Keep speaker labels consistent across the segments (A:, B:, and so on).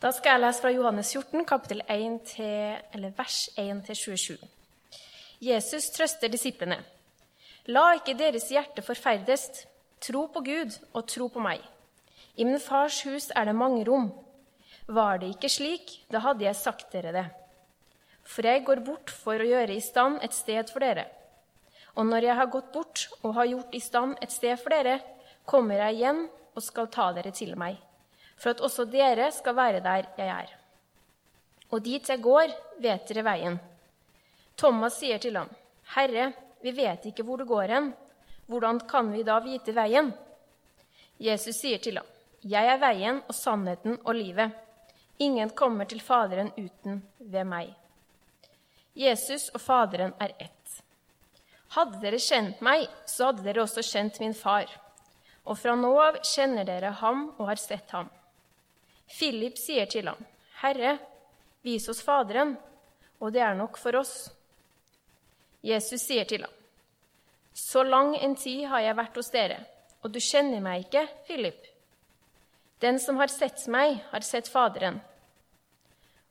A: Da skal jeg lese fra Johannes 14, kapittel 1 til, vers 1-27. Jesus trøster disiplene. La ikke deres hjerte forferdes. Tro på Gud og tro på meg. I min fars hus er det mange rom. Var det ikke slik, da hadde jeg sagt dere det. For jeg går bort for å gjøre i stand et sted for dere. Og når jeg har gått bort og har gjort i stand et sted for dere, kommer jeg igjen og skal ta dere til meg for at også dere skal være der jeg er. Og dit jeg går, vet dere veien. Thomas sier til ham, Herre, vi vet ikke hvor du går hen. Hvordan kan vi da vite veien? Jesus sier til ham, Jeg er veien og sannheten og livet. Ingen kommer til Faderen uten ved meg. Jesus og Faderen er ett. Hadde dere kjent meg, så hadde dere også kjent min far. Og fra nå av kjenner dere ham og har sett ham. Philip sier til ham, 'Herre, vis oss Faderen, og det er nok for oss.' Jesus sier til ham, 'Så lang en tid har jeg vært hos dere, og du kjenner meg ikke, Philip.' 'Den som har sett meg, har sett Faderen.'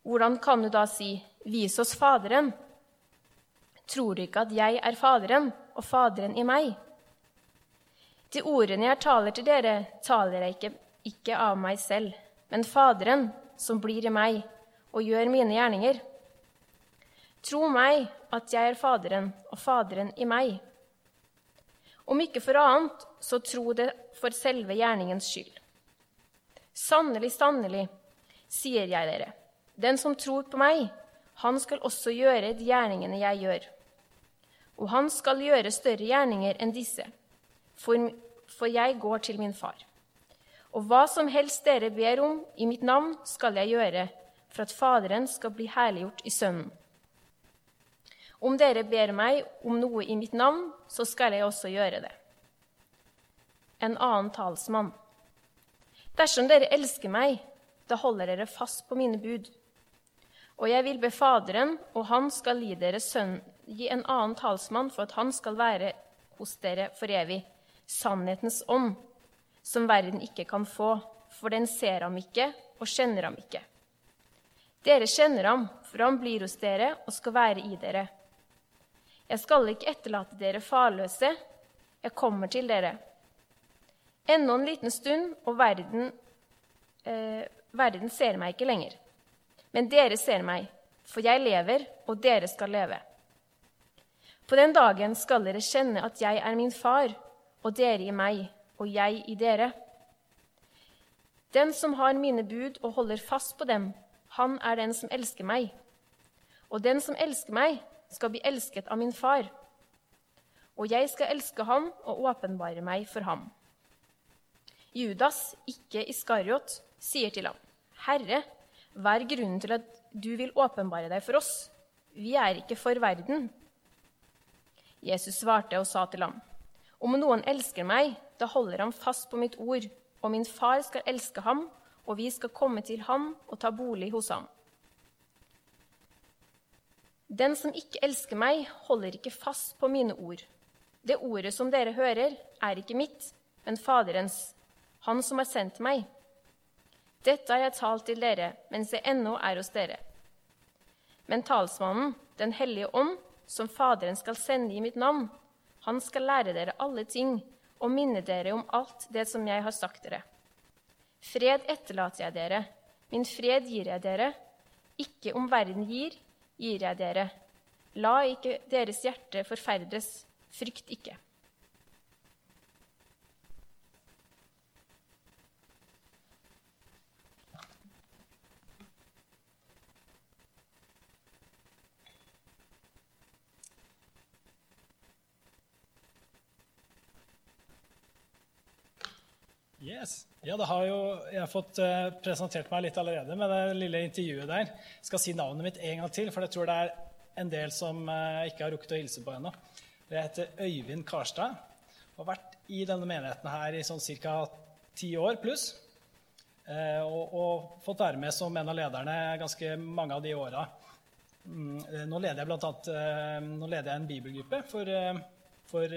A: Hvordan kan du da si, 'Vis oss Faderen'? Tror du ikke at jeg er Faderen, og Faderen i meg? De ordene jeg taler til dere, taler jeg ikke, ikke av meg selv men Faderen som blir i meg og gjør mine gjerninger. Tro meg at jeg er Faderen og Faderen i meg. Om ikke for annet, så tro det for selve gjerningens skyld. Sannelig, sannelig, sier jeg dere, den som tror på meg, han skal også gjøre de gjerningene jeg gjør. Og han skal gjøre større gjerninger enn disse, for, jeg går til min far. Og hva som helst dere ber om i mitt navn, skal jeg gjøre, for at Faderen skal bli herliggjort i Sønnen. Om dere ber meg om noe i mitt navn, så skal jeg også gjøre det. En annen talsmann. Dersom dere elsker meg, da holder dere fast på mine bud. Og jeg vil be Faderen, og han skal gi dere sønn, gi en annen talsmann for at han skal være hos dere for evig, sannhetens ånd som verden ikke kan få, for den ser ham ikke og kjenner ham ikke. Dere kjenner ham, for han blir hos dere og skal være i dere. Jeg skal ikke etterlate dere farløse, jeg kommer til dere. Ennå en liten stund, og verden, eh, verden ser meg ikke lenger. Men dere ser meg, for jeg lever, og dere skal leve. På den dagen skal dere kjenne at jeg er min far, og dere i meg, og jeg i dere. Den som har mine bud og holder fast på dem, han er den som elsker meg. Og den som elsker meg, skal bli elsket av min far. Og jeg skal elske ham og åpenbare meg for ham. Judas, ikke Iskariot, sier til ham, Herre, hva er grunnen til at du vil åpenbare deg for oss? Vi er ikke for verden. Jesus svarte og sa til ham, Om noen elsker meg, da holder han fast på mitt ord, og min far skal elske ham, og vi skal komme til ham og ta bolig hos ham. Den som ikke elsker meg, holder ikke fast på mine ord. Det ordet som dere hører, er ikke mitt, men Faderens, Han som har sendt meg. Dette har jeg talt til dere mens jeg ennå er hos dere. Men talsmannen, Den hellige ånd, som Faderen skal sende i mitt navn, han skal lære dere alle ting og minne dere om alt det som jeg har sagt dere. Fred etterlater jeg dere, min fred gir jeg dere. Ikke om verden gir, gir jeg dere. La ikke deres hjerte forferdes, frykt ikke.
B: Yes. Ja, det har jo jeg fått uh, presentert meg litt allerede med det lille intervjuet der. Jeg skal si navnet mitt en gang til, for jeg tror det er en del som uh, ikke har rukket å hilse på ennå. Jeg heter Øyvind Karstad og har vært i denne menigheten her i sånn ca. ti år pluss. Uh, og, og, fått være med som en av lederne ganske mange av de åra. Mm, nå leder jeg blant annet, nå leder jeg en bibelgruppe for, for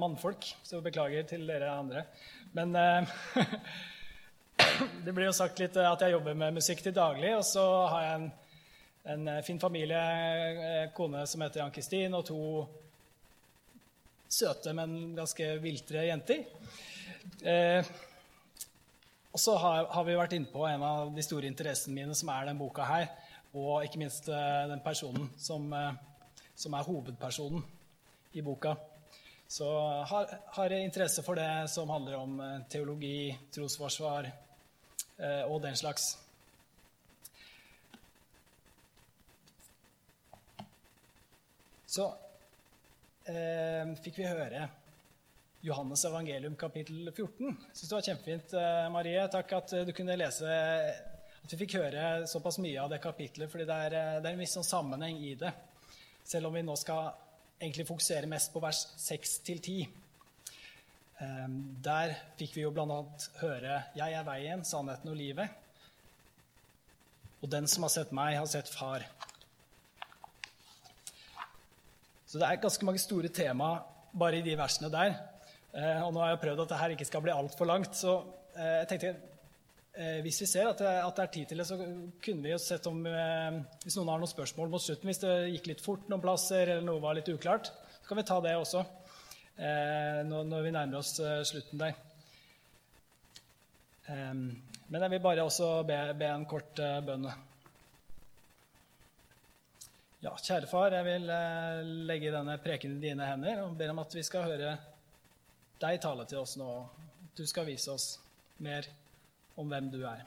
B: mannfolk, så beklager til dere andre. Men, eh, det blir jo sagt litt at jeg jobber med musikk til daglig, og så har jeg en, en fin familie, eh, kone som heter Ann Kristin, og to søte, men ganske viltre jenter. Eh, og så har, har, vi vært inne på en av de store interessene mine, som er den boka her, og ikke minst eh, den personen som, eh, som er hovedpersonen i boka. Så har, har jeg interesse for det som handler om eh, teologi, trosforsvar eh, og den slags. Så eh, fikk vi høre Johannes evangelium kapittel 14. Jeg syns det var kjempefint, eh, Marie. Takk at du kunne lese At vi fikk høre såpass mye av det kapitlet, fordi det er, det er en viss sånn sammenheng i det. Selv om vi nå skal egentlig fokuserer mest på vers 6-10. Ehm, der fikk vi jo bl.a. høre 'Jeg er veien, sannheten og livet'. Og den som har sett meg, har sett far. Så det er ganske mange store tema bare i de versene der. Eh, og nå har jeg prøvd at dette ikke skal bli altfor langt, så eh, jeg tenkte hvis vi ser at det, at det, er tid til det, så kunne vi jo sett om eh, Hvis noen har noen spørsmål mot slutten, hvis det gikk litt fort noen plasser, eller noe var litt uklart, så kan vi ta det også eh, når, vi nærmer oss eh, slutten der. Eh, men jeg vil bare også be, be en kort eh, bønn. Ja, kjære far, jeg vil legge denne preken i dine hender og ber om at vi skal høre deg tale til oss nå. Du skal vise oss mer om hvem du er.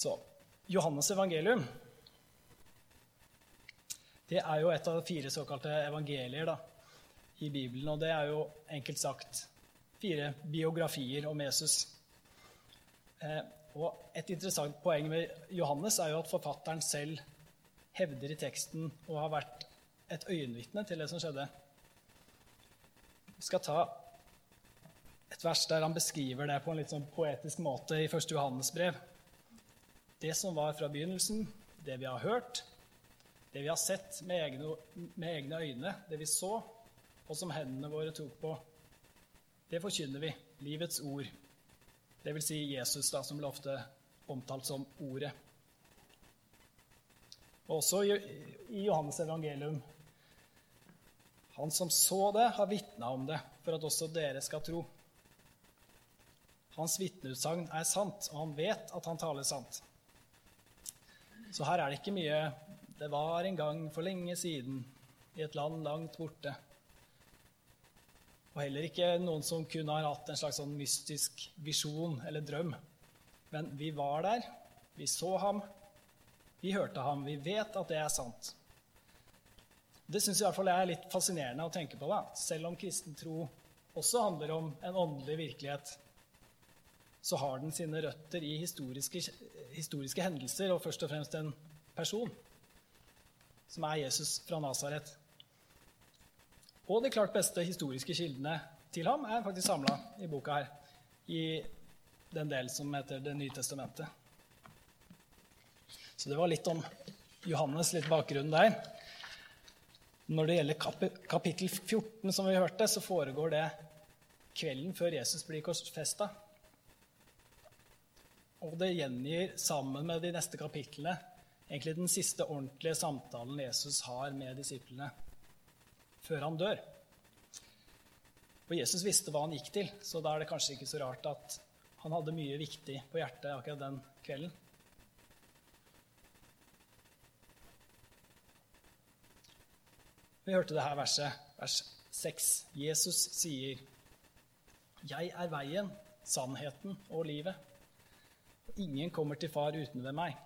B: Så Johannes evangelium det er jo et av fire såkalte evangelier da, i Bibelen. Og det er jo enkelt sagt fire biografier om Jesus. Eh, og et interessant poeng med Johannes er jo at forfatteren selv hevder i teksten å ha vært et øyenvitne til det som skjedde. Vi skal ta et vers der han beskriver det på en litt sånn poetisk måte i 1. Johannes brev. Det som var fra begynnelsen, det vi har hørt, det vi har sett med egne, med egne øyne, det vi så, og som hendene våre tok på, det forkynner vi. Livets ord. Det vil si Jesus, da, som ble ofte omtalt som Ordet. Også i, Johannes evangelium Han som så det, har vitna om det, for at også dere skal tro. Hans vitneutsagn er sant, og han vet at han taler sant. Så her er det ikke mye 'det var en gang for lenge siden i et land langt borte'. Og heller ikke noen som kun har hatt en slags sånn mystisk visjon eller drøm. Men vi var der, vi så ham, vi hørte ham, vi vet at det er sant. Det syns jeg er litt fascinerende å tenke på, da. selv om kristen tro også handler om en åndelig virkelighet så har den sine røtter i historiske, historiske, hendelser, og først og fremst en person, som er Jesus fra Nasaret. Og de klart beste historiske kildene til ham er faktisk samla i boka her, i den delen som heter Det nye testamentet. Så det var litt om Johannes, litt bakgrunnen der. Når det gjelder kapittel 14, som vi hørte, så foregår det kvelden før Jesus blir korsfesta. Og det gjengir sammen med de neste kapitlene egentlig den siste ordentlige samtalen Jesus har med disiplene før han dør. For Jesus visste hva han gikk til, så da er det kanskje ikke så rart at han hadde mye viktig på hjertet akkurat den kvelden. Vi hørte det her verset, vers 6. Jesus sier, 'Jeg er veien, sannheten og livet'. Ingen kommer til far uten ved meg.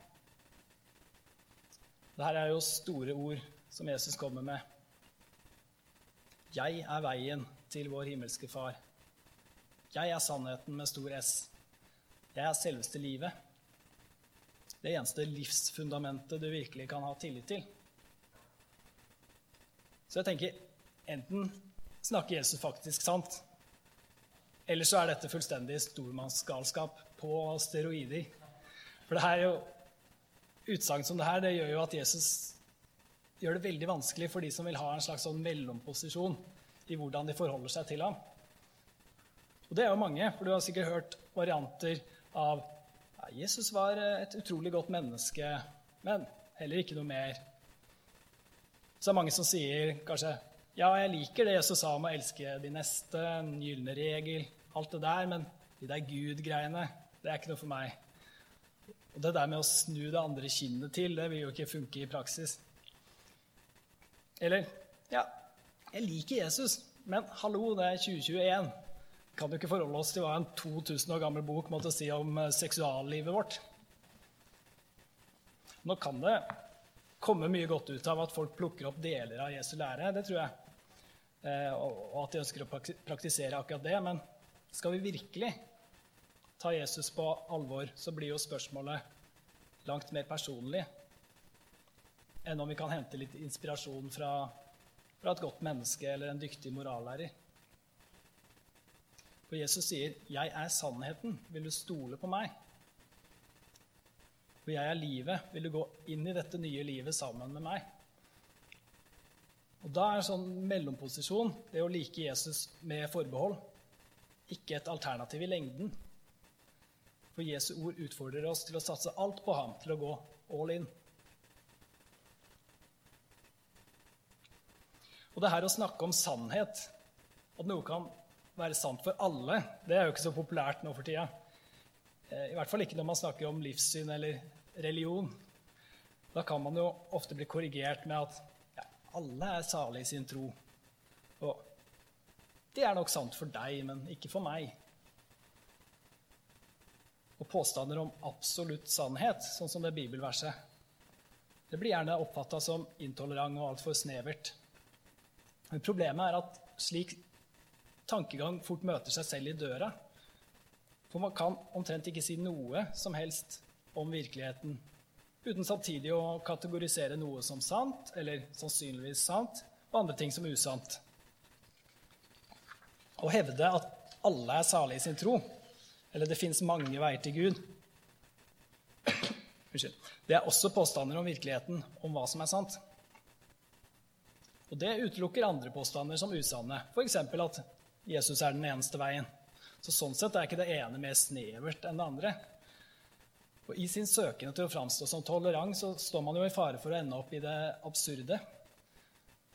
B: Dette er jo store ord som Jesus kommer med. Jeg er veien til vår himmelske far. Jeg er sannheten med stor S. Jeg er selveste livet. Det eneste livsfundamentet du virkelig kan ha tillit til. Så jeg tenker enten snakker Jesus faktisk sant, eller så er dette fullstendig stormannsgalskap på steroider. For det her er jo Utsagn som det her det gjør jo at Jesus gjør det veldig vanskelig for de som vil ha en slags sånn mellomposisjon i hvordan de forholder seg til ham. Og det er jo mange, for du har sikkert hørt varianter av ja, Jesus var et utrolig godt menneske, men heller ikke noe mer. Så det er mange som sier kanskje ja, jeg liker det Jesus sa om å elske de neste, den gylne regel, alt det der, men de der Gud-greiene, det er ikke noe for meg. Og det der med å snu det andre kinnet til, det vil jo ikke funke i praksis. Eller ja, jeg liker Jesus, men hallo, det er 2021. Kan jo ikke forholde oss til hva en 2000 år gammel bok måtte si om eh, seksuallivet vårt. Nå kan det komme mye godt ut av at folk plukker opp deler av Jesu lære, det tror jeg. Eh, og at de ønsker å praktisere akkurat det. Men skal vi virkelig ta Jesus på alvor, så blir jo spørsmålet langt mer personlig enn om vi kan hente litt inspirasjon fra, fra et godt menneske eller en dyktig morallærer. For Jesus sier, 'Jeg er sannheten. Vil du stole på meg?' For jeg er livet. Vil du gå inn i dette nye livet sammen med meg? Og Da er en sånn mellomposisjon, det å like Jesus med forbehold, ikke et alternativ i lengden. For Jesu ord utfordrer oss til å satse alt på ham, til å gå all in. Og det her å snakke om sannhet, at noe kan være sant for alle, det er jo ikke så populært nå for tida. Eh, I hvert fall ikke når man snakker om livssyn eller religion. Da kan man jo ofte bli korrigert med at ja, alle er salige i sin tro. Og det er nok sant for deg, men ikke for meg. Og påstander om absolutt sannhet, sånn som det bibelverset, det blir gjerne oppfatta som intolerant og altfor snevert. Men problemet er at slik tankegang fort møter seg selv i døra. For man kan omtrent ikke si noe som helst om virkeligheten uten samtidig å kategorisere noe som sant, eller sannsynligvis sant, og andre ting som usant. Å hevde at alle er salige i sin tro, eller det fins mange veier til Gud Det er også påstander om virkeligheten, om hva som er sant. Og det utelukker andre påstander som usanne, f.eks. at Jesus er den eneste veien. Så Sånn sett er ikke det ene mer snevert enn det andre. Og I sin søken til å framstå som tolerant så står man jo i fare for å ende opp i det absurde.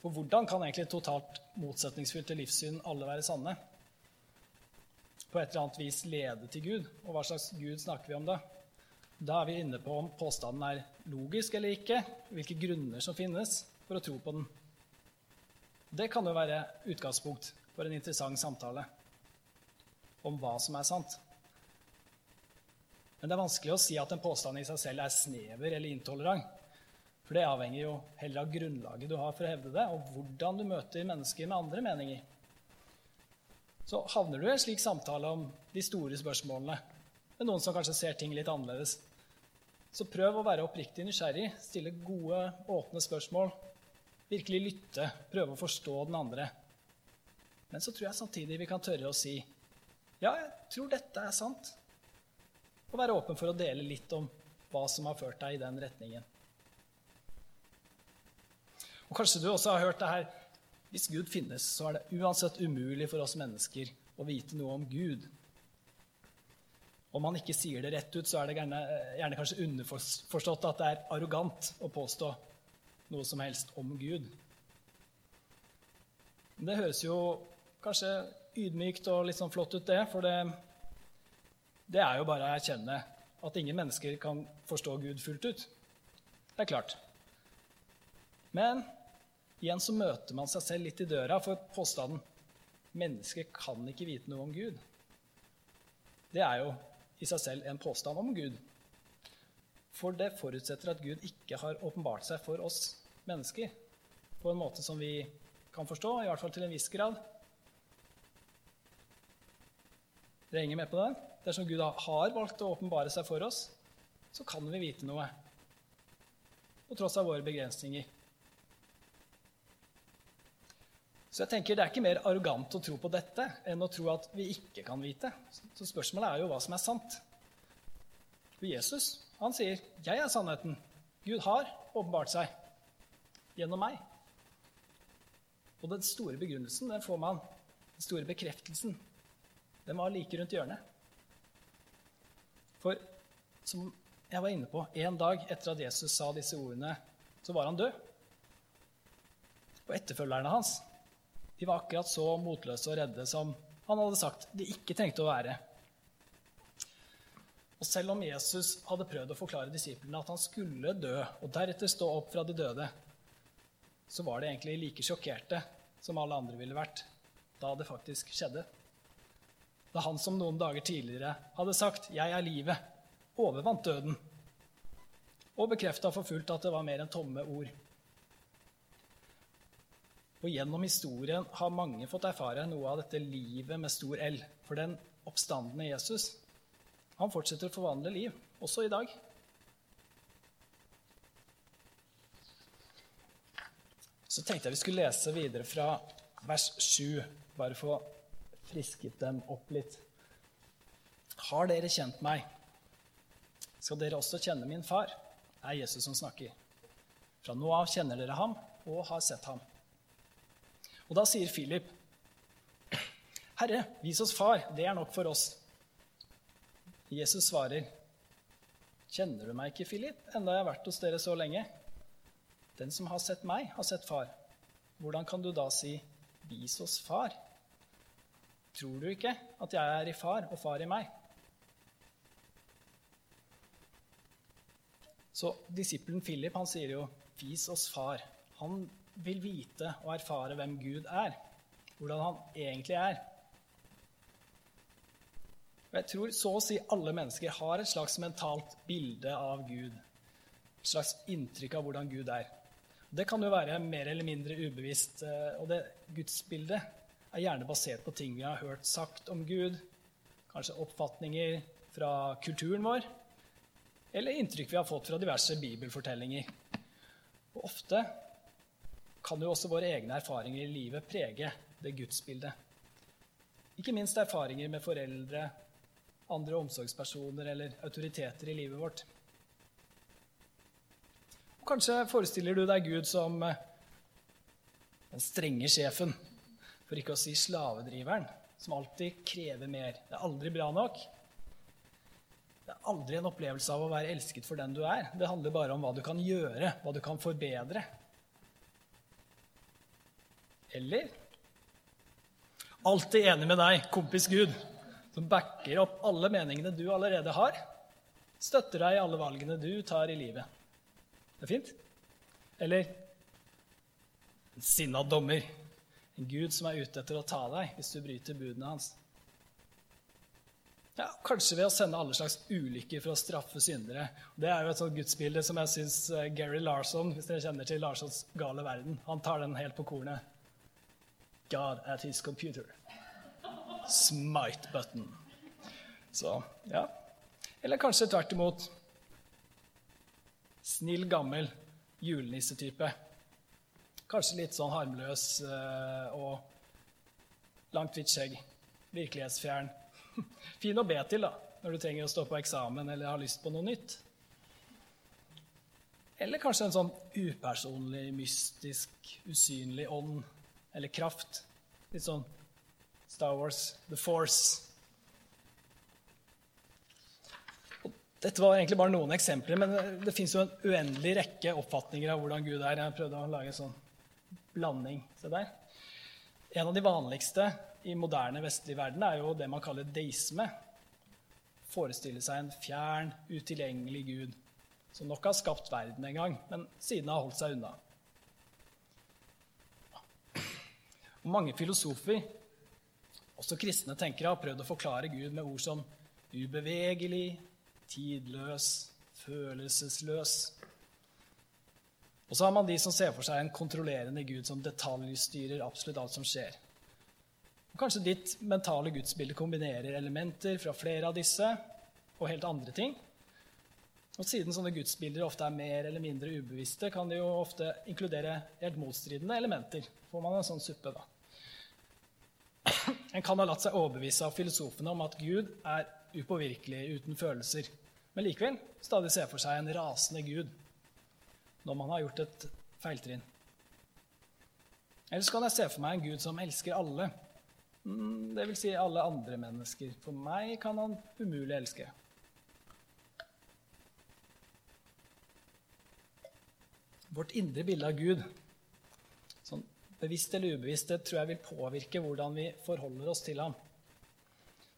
B: For hvordan kan egentlig totalt motsetningsfylte livssyn alle være sanne? På et eller annet vis lede til Gud, og hva slags Gud snakker vi om da? Da er vi inne på om påstanden er logisk eller ikke, hvilke grunner som finnes for å tro på den. Det kan jo være utgangspunkt for en interessant samtale om hva som er sant. Men det er vanskelig å si at en påstand i seg selv er snever eller intolerant. For det avhenger jo heller av grunnlaget du har for å hevde det, og hvordan du møter mennesker med andre meninger. Så havner du i en slik samtale om de store spørsmålene med noen som kanskje ser ting litt annerledes. Så prøv å være oppriktig nysgjerrig, stille gode, åpne spørsmål, virkelig lytte, prøve å forstå den andre. Men så tror jeg samtidig vi kan tørre å si ja, jeg tror dette er sant. Og være åpen for å dele litt om hva som har ført deg i den retningen. Og Kanskje du også har hørt det her hvis Gud finnes, så er det uansett umulig for oss mennesker å vite noe om Gud. Om man ikke sier det rett ut, så er det gjerne, gjerne kanskje underforstått at det er arrogant å påstå noe som helst om Gud. Men Det høres jo kanskje ydmykt og litt sånn flott ut, det. For det, det er jo bare å erkjenne at ingen mennesker kan forstå Gud fullt ut. Det er klart. Men igjen så møter man seg selv litt i døra for påstanden mennesker kan ikke vite noe om Gud. Det er jo i seg selv en påstand om Gud. For det forutsetter at Gud ikke har åpenbart seg for oss mennesker på en måte som vi kan forstå, i hvert fall til en viss grad. Dere henger med på det? Dersom Gud har valgt å åpenbare seg for oss, så kan vi vite noe, på tross av våre begrensninger. Så jeg tenker Det er ikke mer arrogant å tro på dette enn å tro at vi ikke kan vite. Så spørsmålet er jo hva som er sant. For Jesus han sier 'Jeg er sannheten'. Gud har åpenbart seg gjennom meg. Og den store begrunnelsen den får man, den store bekreftelsen, den var like rundt hjørnet. For som jeg var inne på, en dag etter at Jesus sa disse ordene, så var han død. Og etterfølgerne hans de var akkurat så motløse og redde som han hadde sagt de ikke trengte å være. Og selv om Jesus hadde prøvd å forklare disiplene at han skulle dø og deretter stå opp fra de døde, så var de egentlig like sjokkerte som alle andre ville vært da det faktisk skjedde. Da han som noen dager tidligere hadde sagt 'Jeg er livet', overvant døden og bekrefta for fullt at det var mer enn tomme ord. Og gjennom historien har mange fått erfare noe av dette livet med stor L. For den oppstandende Jesus, han fortsetter å forvandle liv, også i dag. Så tenkte jeg vi skulle lese videre fra vers 7, bare for å frisket dem opp litt. Har dere kjent meg, skal dere også kjenne min far, er Jesus som snakker. Fra nå av kjenner dere ham og har sett ham. Og da sier Philip, Herre, vis oss far, det er nok for oss. Jesus svarer, Kjenner du meg ikke, Philip, enda jeg har vært hos dere så lenge? Den som har sett meg, har sett far. Hvordan kan du da si, Vis oss far? Tror du ikke at jeg er i far og far i meg? Så disippelen Philip han sier jo, 'Vis oss far'. Han vil vite og erfare hvem Gud er, hvordan han egentlig er. Og jeg tror så å si alle mennesker har et slags mentalt bilde av Gud. Et slags inntrykk av hvordan Gud er. Det kan jo være mer eller mindre ubevisst. Eh, og det gudsbildet er gjerne basert på ting vi har hørt sagt om Gud, kanskje oppfatninger fra kulturen vår, eller inntrykk vi har fått fra diverse bibelfortellinger. Og ofte kan jo også våre egne erfaringer i livet prege det gudsbildet. Ikke minst erfaringer med foreldre, andre omsorgspersoner eller autoriteter i livet vårt. Og kanskje forestiller du deg Gud som eh, den strenge sjefen for ikke å si slavedriveren, som alltid krever mer. Det er aldri bra nok. Det er aldri en opplevelse av å være elsket for den du er. Det handler bare om hva du kan gjøre, hva du kan forbedre. Eller alltid enig med deg, kompis Gud, som backer opp alle meningene du allerede har, støtter deg i alle valgene du tar i livet. Det er fint? Eller en sinna dommer en Gud som er ute etter å ta deg hvis du bryter budene hans. Ja, kanskje ved å sende alle slags ulykker for å straffe syndere. Det er jo et sånt gudsbilde som jeg syns eh, Gary Larson hvis dere kjenner til Larsons gale verden, han tar den helt på kornet. God at his computer. Smite button. Så, ja. Eller kanskje tvert imot. Snill, gammel julenissetype. Kanskje litt sånn harmløs eh, og langt, hvitt skjegg. Virkelighetsfjern. Fin å be til da, når du trenger å stå på eksamen eller har lyst på noe nytt. Eller kanskje en sånn upersonlig, mystisk, usynlig ånd eller kraft. Litt sånn Star Wars, The Force. Dette var egentlig bare noen eksempler, men det fins jo en uendelig rekke oppfatninger av hvordan Gud er. Jeg prøvde å lage en sånn blanding. Se der. En av de vanligste i moderne vestlig verden er jo det man kaller deisme. Forestille seg en fjern, utilgjengelig gud som nok har skapt verden en gang, men siden har holdt seg unna. Mange filosofer, også kristne tenkere, har prøvd å forklare Gud med ord som ubevegelig, tidløs, følelsesløs, og så har man de som ser for seg en kontrollerende gud som detaljstyrer absolutt alt som skjer. Og kanskje ditt mentale gudsbilde kombinerer elementer fra flere av disse og helt andre ting. Og siden sånne gudsbilder ofte er mer eller mindre ubevisste, kan de jo ofte inkludere helt motstridende elementer. Får man en sånn suppe, da. En kan ha latt seg overbevise av filosofene om at Gud er upåvirkelig, uten følelser, men likevel stadig ser for seg en rasende Gud når man har gjort et feiltrinn. Eller så kan jeg se for meg en Gud som elsker alle, Mm, det vil si alle andre mennesker. For meg kan han umulig elske. Vårt indre bilde av Gud, bevisst eller ubevisst, det tror jeg vil påvirke hvordan vi forholder oss til ham.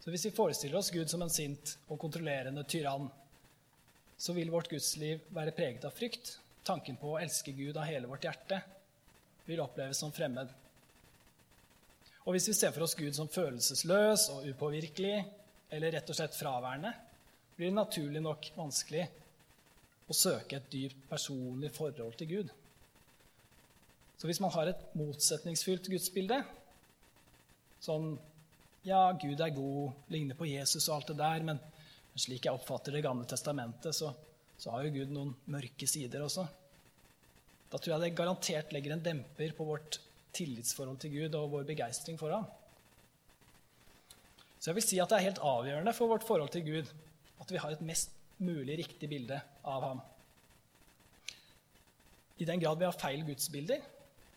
B: Så hvis vi forestiller oss Gud som en sint og kontrollerende tyrann, så vil vårt gudsliv være preget av frykt. Tanken på å elske Gud av hele vårt hjerte vil oppleves som fremmed. Og hvis vi ser for oss Gud som følelsesløs og upåvirkelig, eller rett og slett fraværende, blir det naturlig nok vanskelig å søke et dypt personlig forhold til Gud. Så hvis man har et motsetningsfylt gudsbilde, sånn ja, Gud er god, ligner på Jesus og alt det der, men slik jeg oppfatter Det gamle testamentet, så, så har jo Gud noen mørke sider også. Da tror jeg det garantert legger en demper på vårt tillitsforhold til Gud og vår begeistring for ham. Så jeg vil si at det er helt avgjørende for vårt forhold til Gud at vi har et mest mulig riktig bilde av ham. I den grad vi har feil gudsbilder,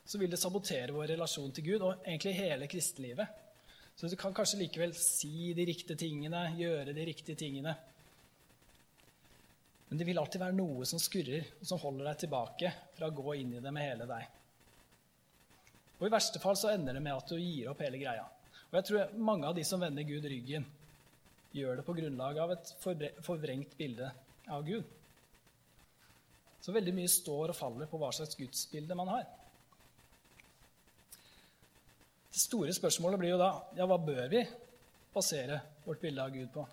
B: så vil det sabotere vår relasjon til Gud og egentlig hele kristenlivet. Så du kan kanskje likevel si de riktige tingene, gjøre de riktige tingene. Men det vil alltid være noe som skurrer, og som holder deg tilbake fra å gå inn i det med hele deg. Og I verste fall så ender det med at du gir opp hele greia. Og jeg tror mange av de som vender Gud ryggen, gjør det på grunnlag av et forvrengt bilde av Gud. Så veldig mye står og faller på hva slags gudsbilde man har. Det store spørsmålet blir jo da ja, hva bør vi basere vårt bilde av Gud på?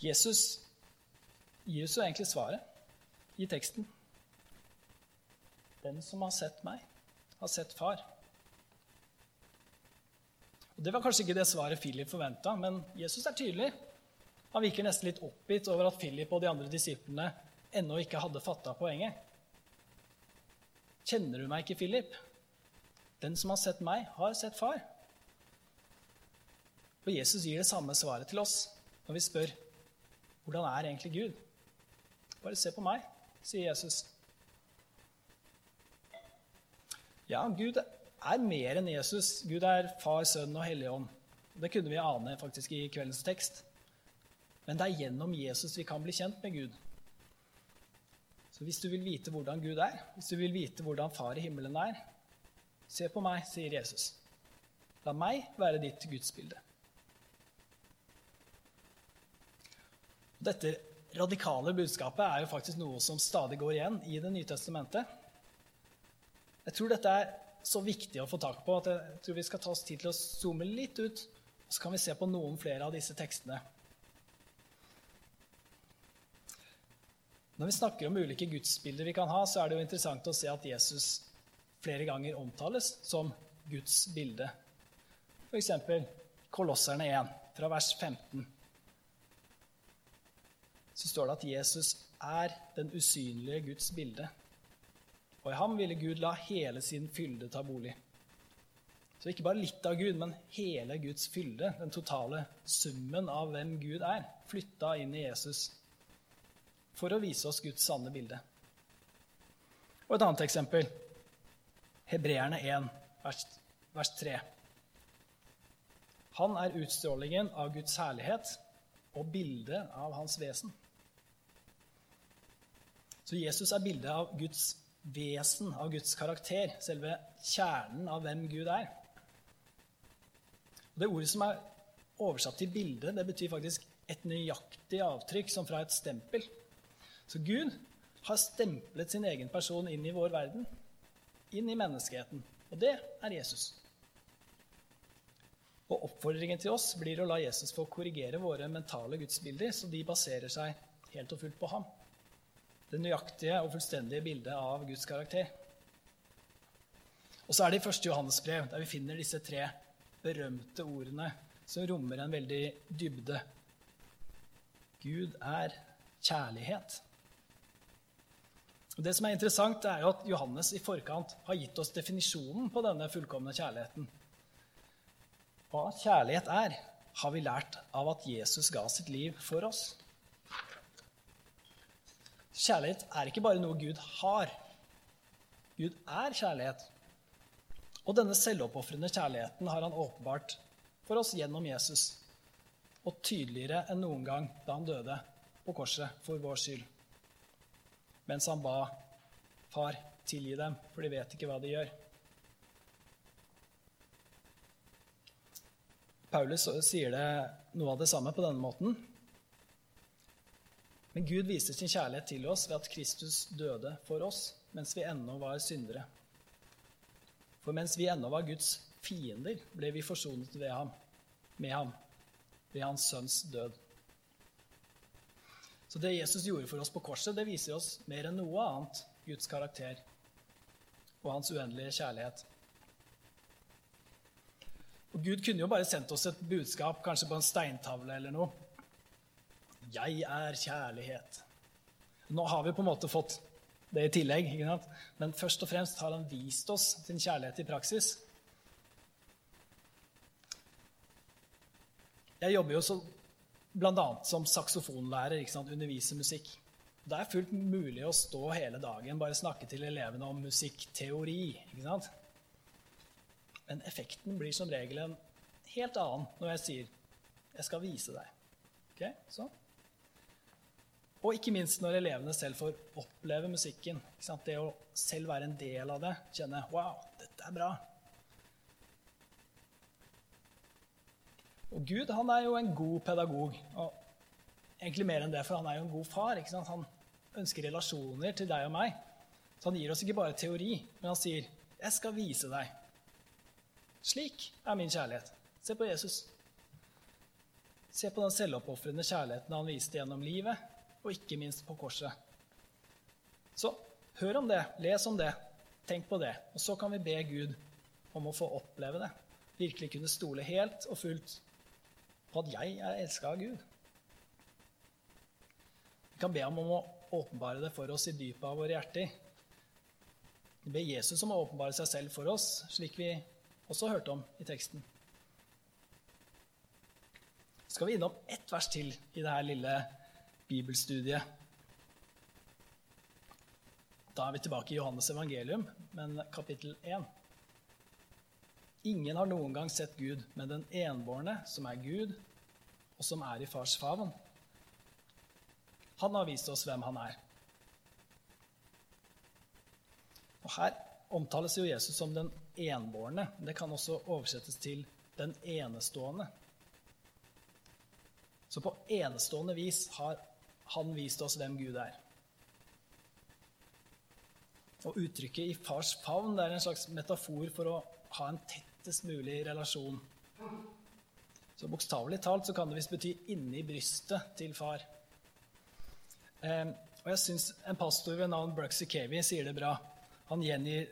B: Jesus gir oss jo egentlig svaret i teksten. Den som har sett meg, har sett far. Og Det var kanskje ikke det svaret Philip forventa, men Jesus er tydelig. Han virker nesten litt oppgitt over at Philip og de andre disiplene ennå ikke hadde fatta poenget. Kjenner du meg ikke, Philip? Den som har sett meg, har sett far. Og Jesus gir det samme svaret til oss når vi spør hvordan er egentlig Gud? Bare se på meg, sier Jesus. Ja, Gud er mer enn Jesus. Gud er Far, Sønn og Hellig Ånd. Det kunne vi ane faktisk i kveldens tekst. Men det er gjennom Jesus vi kan bli kjent med Gud. Så hvis du vil vite hvordan Gud er, hvis du vil vite hvordan Far i himmelen er, se på meg, sier Jesus. La meg være ditt gudsbilde. Dette radikale budskapet er jo faktisk noe som stadig går igjen i Det nye testamentet. Jeg tror dette er så viktig å få tak på at jeg tror vi skal ta oss tid til å zoome litt ut, og så kan vi se på noen flere av disse tekstene. Når vi snakker om ulike gudsbilder vi kan ha, så er det jo interessant å se at Jesus flere ganger omtales som Guds bilde. F.eks. Kolosserne 1, fra vers 15. Så står det at Jesus er den usynlige Guds bilde. Og i ham ville Gud la hele sin fylde ta bolig. Så ikke bare litt av Gud, men hele Guds fylde, den totale summen av hvem Gud er, flytta inn i Jesus for å vise oss Guds sanne bilde. Og et annet eksempel. Hebreerne 1, vers, vers 3. Han er utstrålingen av Guds herlighet og bildet av hans vesen. Så Jesus er bildet av Guds vesen, av Guds karakter, selve kjernen av hvem Gud er. Det ordet som er oversatt til bilde, det betyr faktisk et nøyaktig avtrykk, som fra et stempel. Så Gud har stemplet sin egen person inn i vår verden, inn i menneskeheten. Og det er Jesus. Og oppfordringen til oss blir å la Jesus få korrigere våre mentale gudsbilder, så de baserer seg helt og fullt på ham det nøyaktige og fullstendige bildet av Guds karakter. Og så er det i 1. Johannes brev, der vi finner disse tre berømte ordene som rommer en veldig dybde. Gud er kjærlighet. Og Det som er interessant, er jo at Johannes i forkant har gitt oss definisjonen på denne fullkomne kjærligheten. Hva kjærlighet er, har vi lært av at Jesus ga sitt liv for oss. Kjærlighet er ikke bare noe Gud har. Gud er kjærlighet. Og denne selvoppofrende kjærligheten har han åpenbart for oss gjennom Jesus, og tydeligere enn noen gang da han døde på korset for vår skyld. Mens han ba Far, tilgi dem, for de vet ikke hva de gjør. Paulus sier det noe av det samme på denne måten. Men Gud viser sin kjærlighet til oss ved at Kristus døde for oss mens vi ennå var syndere. For mens vi ennå var Guds fiender, ble vi forsonet ham, med ham ved hans sønns død. Så det Jesus gjorde for oss på korset, det viser oss mer enn noe annet Guds karakter og hans uendelige kjærlighet. Og Gud kunne jo bare sendt oss et budskap, kanskje på en steintavle eller noe. 'Jeg er kjærlighet'. Nå har vi på en måte fått det i tillegg, men først og fremst har han vist oss sin kjærlighet i praksis. Jeg jobber jo så, annet som saksofonlærer, underviser musikk. Det er fullt mulig å stå hele dagen bare snakke til elevene om musikkteori. ikke sant? Men effekten blir som regel en helt annen når jeg sier 'jeg skal vise deg'. Ok, Sånn. Og ikke minst når elevene selv får oppleve musikken. Det å selv være en del av det, kjenne 'wow, dette er bra'. Og Gud han er jo en god pedagog. og Egentlig mer enn det, for han er jo en god far. Han ønsker relasjoner til deg og meg. Så han gir oss ikke bare teori, men han sier, 'Jeg skal vise deg'. Slik er min kjærlighet. Se på Jesus. Se på den selvoppofrende kjærligheten han viste gjennom livet, og ikke minst på korset. Så hør om det, les om det, tenk på det. Og så kan vi be Gud om å få oppleve det. Virkelig kunne stole helt og fullt på at jeg er elska av Gud. Vi kan be ham om å åpenbare det for oss i dypet av våre hjerter. Vi ber Jesus om å åpenbare seg selv for oss, slik vi også hørte om i teksten. Så skal vi innom ett vers til i dette lille bibelstudiet. Da er vi tilbake i Johannes evangelium, men kapittel 1. Ingen har noen gang sett Gud, men den enbårne, som er Gud, og som er i fars favn. Han har vist oss hvem han er. Og Her omtales jo Jesus som den enbårne. Det kan også oversettes til den enestående. Så på enestående vis har han vist oss hvem Gud er. Og uttrykket 'i fars favn' det er en slags metafor for å ha en tett tettest mulig relasjon. Så Bokstavelig talt så kan det visst bety inni brystet til far. Eh, og jeg syns en pastor ved navn Bruxy Cavey sier det bra. Han gjengir,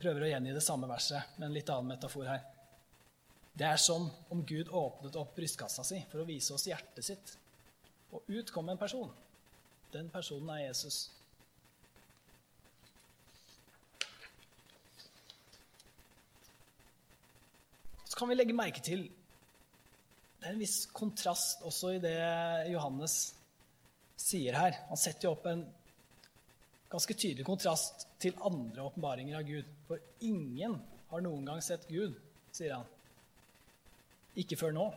B: prøver å gjengi det samme verset med en litt annen metafor her. Det er som om Gud åpnet opp brystkassa si for å vise oss hjertet sitt. Og ut kom en person. Den personen er Jesus. Så kan vi legge merke til det er en viss kontrast også i det Johannes sier her. Han setter jo opp en ganske tydelig kontrast til andre åpenbaringer av Gud. For ingen har noen gang sett Gud, sier han. Ikke før nå.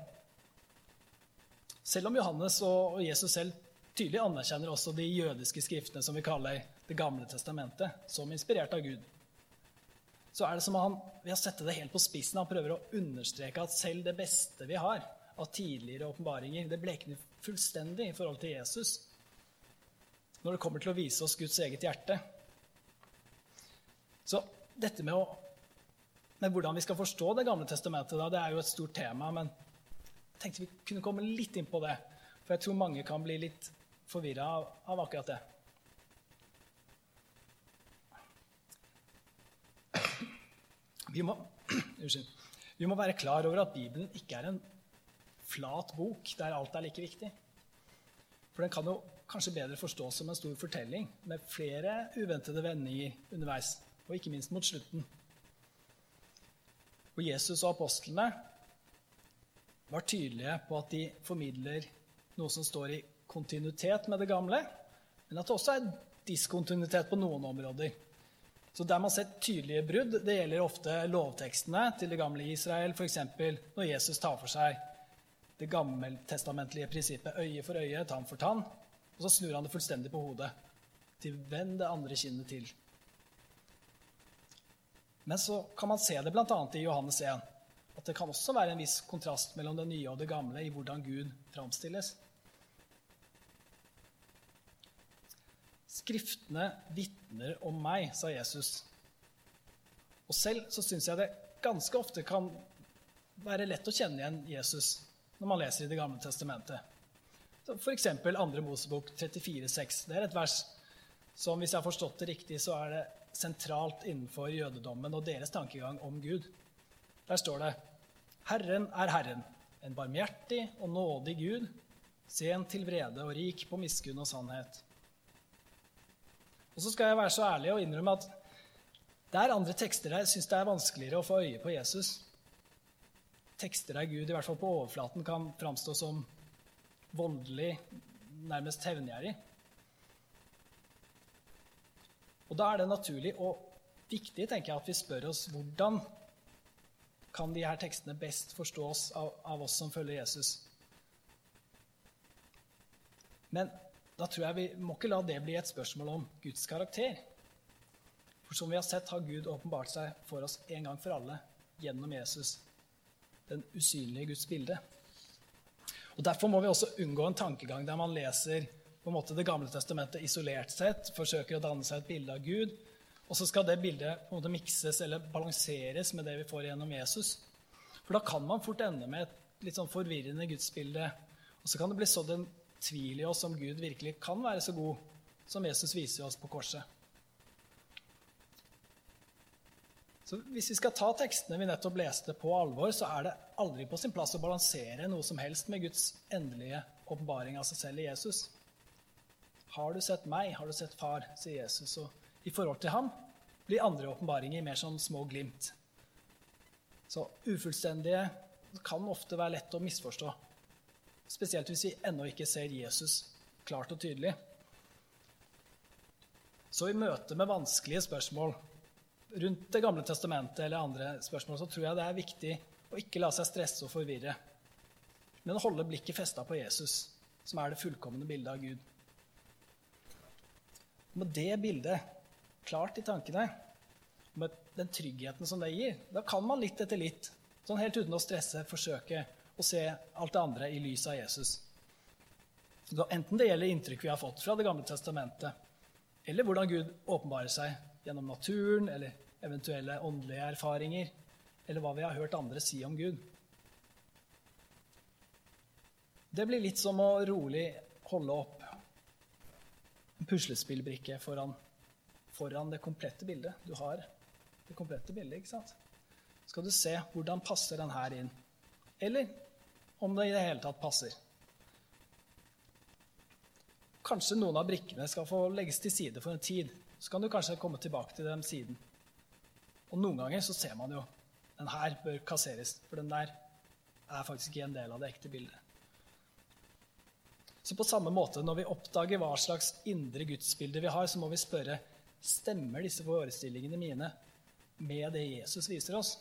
B: Selv om Johannes og Jesus selv tydelig anerkjenner også de jødiske skriftene som vi kaller Det gamle testamentet, som inspirert av Gud så er det som om han ved å sette det helt på spissen han prøver å understreke at selv det beste vi har av tidligere åpenbaringer, det blekner fullstendig i forhold til Jesus når det kommer til å vise oss Guds eget hjerte. Så dette med, å, med hvordan vi skal forstå Det gamle testamentet, da, det er jo et stort tema. Men jeg tenkte vi kunne komme litt inn på det. For jeg tror mange kan bli litt forvirra av, av akkurat det. Vi må, vi må, være klar over at Bibelen ikke er en flat bok der alt er like viktig. For den kan jo kanskje bedre forstås som en stor fortelling med flere uventede vendinger underveis, og ikke minst mot slutten. Og Jesus og apostlene var tydelige på at de formidler noe som står i kontinuitet med det gamle, men at det også er diskontinuitet på noen områder. Så Der man ser tydelige brudd, det gjelder ofte lovtekstene til det gamle Israel, f.eks. når Jesus tar for seg det gammeltestamentlige prinsippet øye for øye, tann for tann, og så snur han det fullstendig på hodet. Til venn det andre kinnet til. Men så kan man se det bl.a. i Johannes 1, at det kan også være en viss kontrast mellom det nye og det gamle i hvordan Gud framstilles. Skriftene vitner om meg, sa Jesus. Og selv så syns jeg det ganske ofte kan være lett å kjenne igjen Jesus når man leser i Det gamle testamentet. F.eks. 2. Mosebok 34,6. Det er et vers som, hvis jeg har forstått det riktig, så er det sentralt innenfor jødedommen og deres tankegang om Gud. Der står det Herren er Herren, en barmhjertig og nådig Gud, sen til vrede og rik på miskunn og sannhet. Og så skal jeg være så ærlig og innrømme at det er andre tekster der jeg syns det er vanskeligere å få øye på Jesus. Tekster der Gud, i hvert fall på overflaten, kan framstå som voldelig, nærmest hevngjerrig. Og da er det naturlig og viktig tenker jeg, at vi spør oss hvordan kan de her tekstene best forstås av, av oss som følger Jesus. Men da tror jeg vi må ikke la det bli et spørsmål om Guds karakter. For som vi har sett, har Gud åpenbart seg for oss en gang for alle gjennom Jesus, den usynlige Guds bilde. Og Derfor må vi også unngå en tankegang der man leser på en måte Det gamle testamentet isolert sett, forsøker å danne seg et bilde av Gud. Og så skal det bildet på en måte mikses eller balanseres med det vi får gjennom Jesus. For da kan man fort ende med et litt sånn forvirrende gudsbilde. Og så kan det bli sådd en tvil i oss om Gud virkelig kan være så god som Jesus viser oss på korset. Så Hvis vi skal ta tekstene vi nettopp leste, på alvor, så er det aldri på sin plass å balansere noe som helst med Guds endelige åpenbaring av seg selv i Jesus. Har du sett meg, har du sett far, sier Jesus. Og i forhold til ham blir andre åpenbaringer mer som små glimt. Så ufullstendige kan ofte være lett å misforstå. Spesielt hvis vi ennå ikke ser Jesus klart og tydelig. Så i møte med vanskelige spørsmål rundt Det gamle testamentet eller andre spørsmål, så tror jeg det er viktig å ikke la seg stresse og forvirre, men holde blikket festa på Jesus, som er det fullkomne bildet av Gud. Med det bildet klart i tankene, med den tryggheten som det gir, da kan man litt etter litt, sånn helt uten å stresse, forsøke å se alt det andre i lys av Jesus. Enten det gjelder inntrykk vi har fått fra Det gamle testamentet, eller hvordan Gud åpenbarer seg gjennom naturen eller eventuelle åndelige erfaringer, eller hva vi har hørt andre si om Gud. Det blir litt som å rolig holde opp en puslespillbrikke foran, foran, det komplette bildet. Du har det komplette bildet, ikke sant? Skal du se hvordan passer den her inn, eller om det i det hele tatt passer. Kanskje noen av brikkene skal få legges til side for en tid. Så kan du kanskje komme tilbake til dem siden. Og noen ganger så ser man jo den her bør kasseres, for den der er faktisk ikke en del av det ekte bildet. Så på samme måte, når vi oppdager hva slags indre gudsbilde vi har, så må vi spørre stemmer disse forestillingene mine med det Jesus viser oss.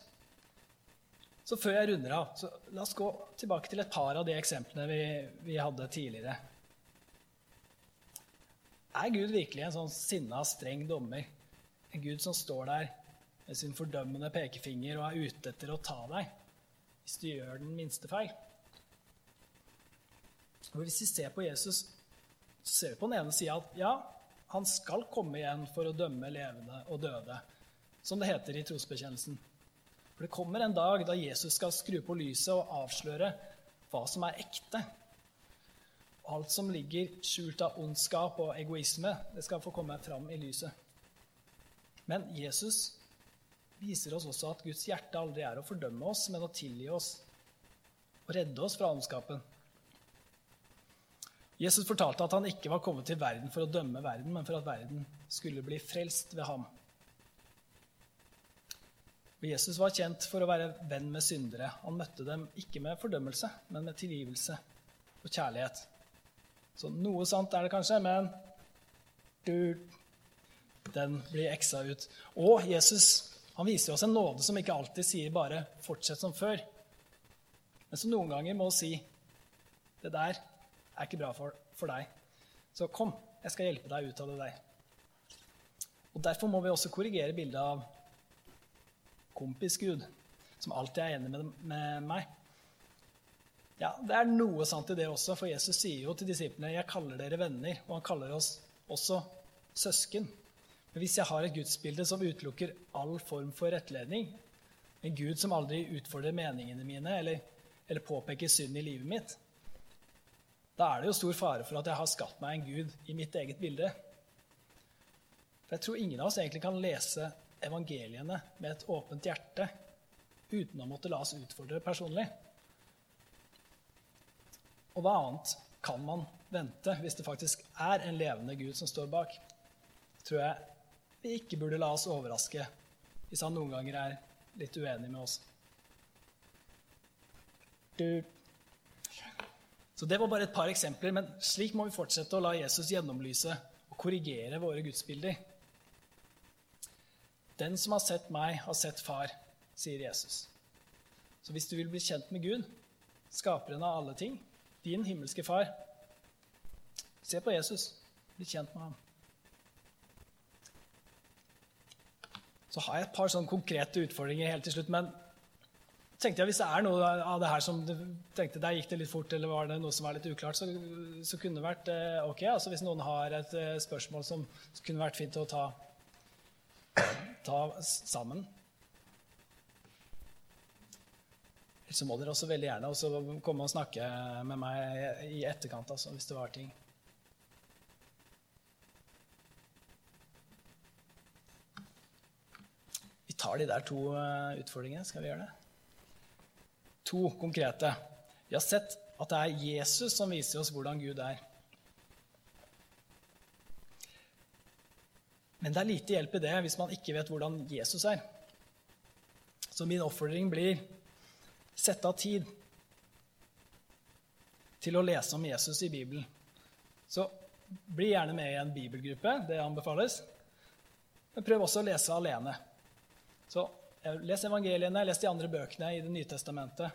B: Så før jeg runder av, så la oss gå tilbake til et par av de eksemplene vi, vi hadde tidligere. Er Gud virkelig en sånn sinna, streng dommer? En Gud som står der med sin fordømmende pekefinger og er ute etter å ta deg hvis du gjør den minste feil? Og Hvis vi ser på Jesus, så ser vi på den ene sida at ja, han skal komme igjen for å dømme levende og døde, som det heter i trosbekjennelsen. For det kommer en dag da Jesus skal skru på lyset og avsløre hva som er ekte. Alt som ligger skjult av ondskap og egoisme, det skal få komme fram i lyset. Men Jesus viser oss også at Guds hjerte aldri er å fordømme oss, men å tilgi oss og redde oss fra ondskapen. Jesus fortalte at han ikke var kommet til verden for å dømme verden, men for at verden skulle bli frelst ved ham. Og Jesus var kjent for å være venn med syndere. Han møtte dem ikke med fordømmelse, men med tilgivelse og kjærlighet. Så noe sant er det kanskje, men du, den blir eksa ut. Og Jesus han viser oss en nåde som ikke alltid sier bare 'fortsett som før', men som noen ganger må si 'det der er ikke bra for, for deg'. Så kom, jeg skal hjelpe deg ut av det der. Og Derfor må vi også korrigere bildet av kompis-Gud, som alltid er enig med, med meg. Ja, Det er noe sant i det også, for Jesus sier jo til disiplene 'Jeg kaller dere venner', og han kaller oss også søsken. Men hvis jeg har et gudsbilde som utelukker all form for rettledning, en Gud som aldri utfordrer meningene mine eller, eller påpeker synd i livet mitt, da er det jo stor fare for at jeg har skapt meg en Gud i mitt eget bilde. For jeg tror ingen av oss egentlig kan lese evangeliene med et åpent hjerte uten å måtte la oss utfordre personlig. Og hva annet kan man vente hvis det faktisk er en levende Gud som står bak? Tror jeg vi ikke burde la oss overraske hvis han noen ganger er litt uenig med oss. Du. Så Det var bare et par eksempler, men slik må vi fortsette å la Jesus gjennomlyse og korrigere våre gudsbilder. Den som har sett meg, har sett far, sier Jesus. Så hvis du vil bli kjent med Gud, skaperen av alle ting, din himmelske far, se på Jesus. Bli kjent med ham. Så har jeg et par sånne konkrete utfordringer helt til slutt. Men tenkte jeg, hvis det er noe av det her som du tenkte der gikk det litt fort, eller var det noe som var litt uklart, så, så kunne det vært eh, ok. Altså Hvis noen har et eh, spørsmål som kunne vært fint å ta, ta sammen. Så må dere også veldig gjerne også komme og snakke med meg i etterkant altså, hvis det var ting. Vi tar de der to eh, utfordringene. Skal vi gjøre det? To konkrete. Vi har sett at det er Jesus som viser oss hvordan Gud er. Men det er lite hjelp i det hvis man ikke vet hvordan Jesus er. Så min oppfordring blir sette av tid til å lese om Jesus i Bibelen. Så bli gjerne med i en bibelgruppe. Det anbefales. Men prøv også å lese alene. Så Les evangeliene, les de andre bøkene i Det nye testamentet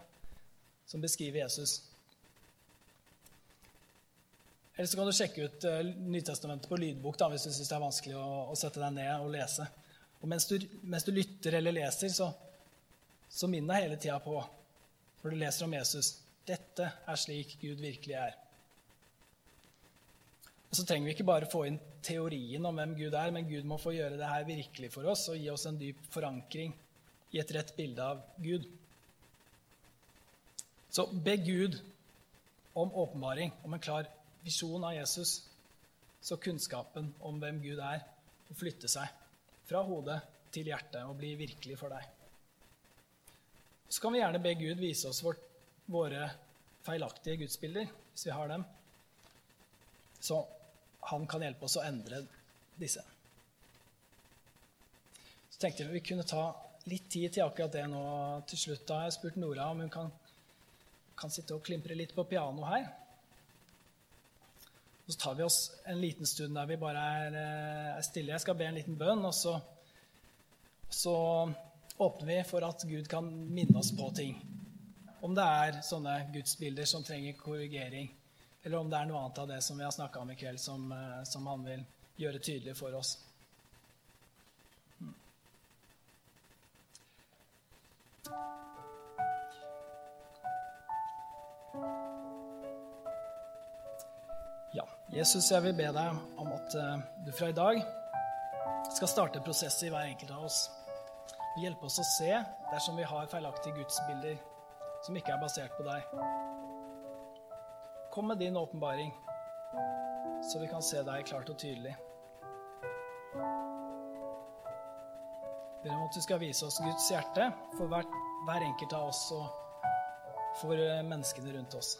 B: som beskriver Jesus. Eller så kan du sjekke ut uh, Nytestamentet på lydbok da, hvis du syns det er vanskelig å, å, sette deg ned og lese. Og mens du, mens du lytter eller leser, så, så minn deg hele tida på når du leser om Jesus dette er slik Gud virkelig er. Og Så trenger vi ikke bare få inn teorien om hvem Gud er, men Gud må få gjøre det her virkelig for oss og gi oss en dyp forankring i et rett bilde av Gud. Så be Gud om åpenbaring, om en klar visjon av Jesus, så kunnskapen om hvem Gud er, får flytte seg fra hodet til hjertet og bli virkelig for deg. Så kan vi gjerne be Gud vise oss vårt, våre feilaktige gudsbilder, hvis vi har dem. Så han kan hjelpe oss å endre disse. Så tenkte vi vi kunne ta litt tid til akkurat det nå til slutt. Da har jeg spurt Nora om hun kan, kan sitte og klimpre litt på piano her. Og så tar vi oss en liten stund der vi bare er, eh, er stille. Jeg skal be en liten bønn, og så, så åpner vi for at Gud kan minne oss på ting. Om det er sånne gudsbilder som trenger korrigering, eller om det er noe annet av det som vi har snakka om i kveld, som, eh, som, han vil gjøre tydelig for oss. Ja, Jesus, jeg vil be deg om at eh, du fra i dag skal starte prosesser i hver enkelt av oss. Hjelpe oss å se dersom vi har feilaktige gudsbilder som ikke er basert på deg. Kom med din åpenbaring, så vi kan se deg klart og tydelig. Ber om at du skal vise oss Guds hjerte for hver, hver enkelt av oss og for menneskene rundt oss.